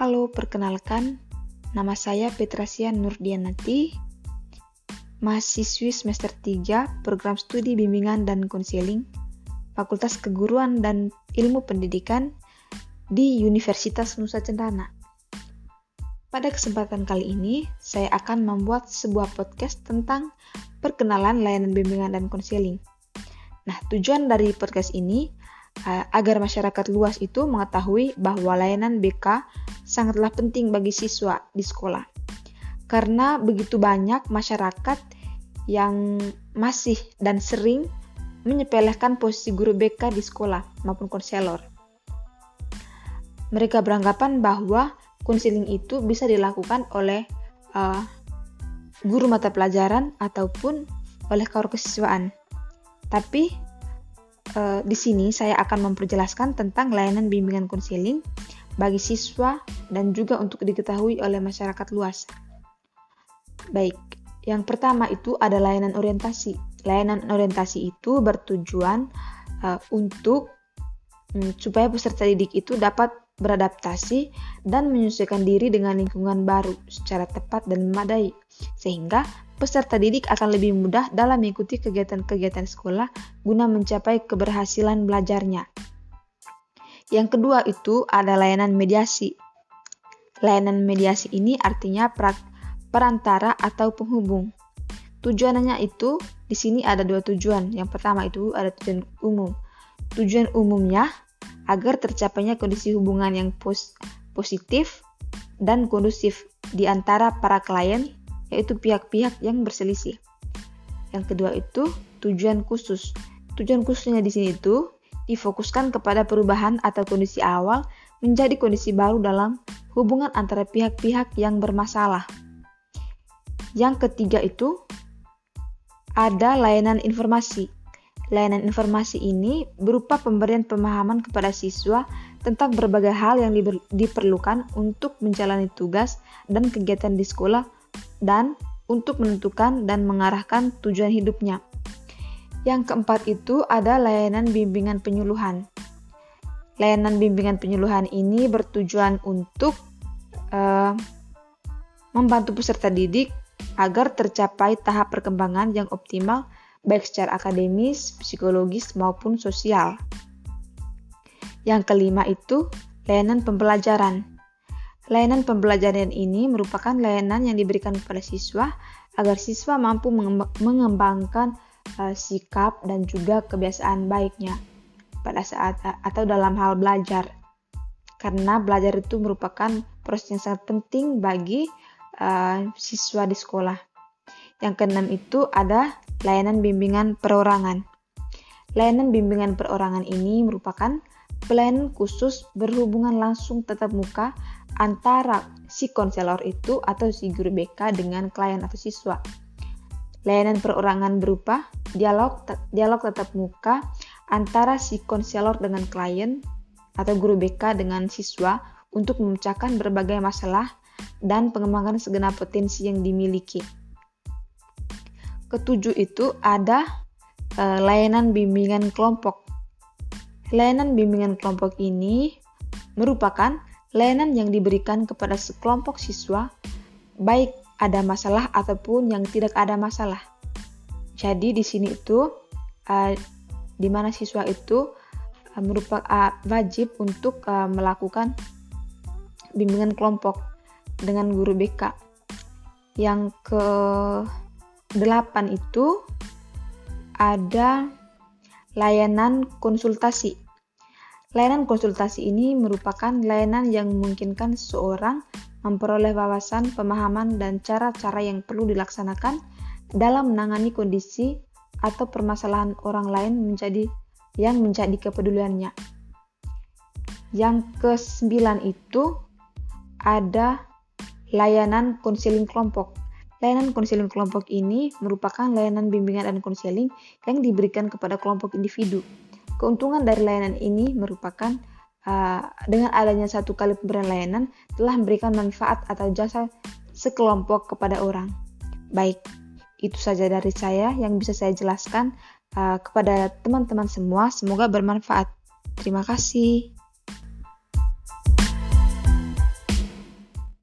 Halo, perkenalkan, nama saya Petrasia Nurdianati, mahasiswi semester 3 program studi bimbingan dan konseling Fakultas Keguruan dan Ilmu Pendidikan di Universitas Nusa Cendana. Pada kesempatan kali ini, saya akan membuat sebuah podcast tentang perkenalan layanan bimbingan dan konseling. Nah, tujuan dari podcast ini uh, agar masyarakat luas itu mengetahui bahwa layanan BK sangatlah penting bagi siswa di sekolah. Karena begitu banyak masyarakat yang masih dan sering menyepelekan posisi guru BK di sekolah maupun konselor. Mereka beranggapan bahwa konseling itu bisa dilakukan oleh uh, guru mata pelajaran ataupun oleh kaur kesiswaan. Tapi uh, di sini saya akan memperjelaskan tentang layanan bimbingan konseling bagi siswa dan juga untuk diketahui oleh masyarakat luas. Baik, yang pertama itu ada layanan orientasi. Layanan orientasi itu bertujuan uh, untuk um, supaya peserta didik itu dapat beradaptasi dan menyesuaikan diri dengan lingkungan baru secara tepat dan memadai, sehingga peserta didik akan lebih mudah dalam mengikuti kegiatan-kegiatan sekolah guna mencapai keberhasilan belajarnya. Yang kedua itu ada layanan mediasi. Layanan mediasi ini artinya perantara atau penghubung. Tujuannya itu di sini ada dua tujuan. Yang pertama itu ada tujuan umum. Tujuan umumnya agar tercapainya kondisi hubungan yang pos positif dan kondusif di antara para klien yaitu pihak-pihak yang berselisih. Yang kedua itu tujuan khusus. Tujuan khususnya di sini itu difokuskan kepada perubahan atau kondisi awal menjadi kondisi baru dalam hubungan antara pihak-pihak yang bermasalah. Yang ketiga itu ada layanan informasi. Layanan informasi ini berupa pemberian pemahaman kepada siswa tentang berbagai hal yang diperlukan untuk menjalani tugas dan kegiatan di sekolah dan untuk menentukan dan mengarahkan tujuan hidupnya. Yang keempat itu ada layanan bimbingan penyuluhan. Layanan bimbingan penyuluhan ini bertujuan untuk uh, membantu peserta didik agar tercapai tahap perkembangan yang optimal baik secara akademis, psikologis maupun sosial. Yang kelima itu layanan pembelajaran. Layanan pembelajaran ini merupakan layanan yang diberikan kepada siswa agar siswa mampu mengembangkan uh, sikap dan juga kebiasaan baiknya pada saat atau dalam hal belajar. Karena belajar itu merupakan proses yang sangat penting bagi uh, siswa di sekolah. Yang keenam itu ada layanan bimbingan perorangan. Layanan bimbingan perorangan ini merupakan pelayanan khusus berhubungan langsung tetap muka antara si konselor itu atau si guru BK dengan klien atau siswa. Layanan perorangan berupa dialog dialog tatap muka antara si konselor dengan klien atau guru BK dengan siswa untuk memecahkan berbagai masalah dan pengembangan segenap potensi yang dimiliki. Ketujuh itu ada e, layanan bimbingan kelompok. Layanan bimbingan kelompok ini merupakan layanan yang diberikan kepada sekelompok siswa baik ada masalah ataupun yang tidak ada masalah. Jadi di sini itu uh, di mana siswa itu uh, merupakan uh, wajib untuk uh, melakukan bimbingan kelompok dengan guru BK. Yang ke delapan itu ada layanan konsultasi. Layanan konsultasi ini merupakan layanan yang memungkinkan seseorang memperoleh wawasan, pemahaman, dan cara-cara yang perlu dilaksanakan dalam menangani kondisi atau permasalahan orang lain menjadi yang menjadi kepeduliannya. Yang kesembilan itu ada layanan konseling kelompok. Layanan konseling kelompok ini merupakan layanan bimbingan dan konseling yang diberikan kepada kelompok individu. Keuntungan dari layanan ini merupakan uh, dengan adanya satu kali pemberian layanan telah memberikan manfaat atau jasa sekelompok kepada orang. Baik, itu saja dari saya yang bisa saya jelaskan uh, kepada teman-teman semua. Semoga bermanfaat. Terima kasih.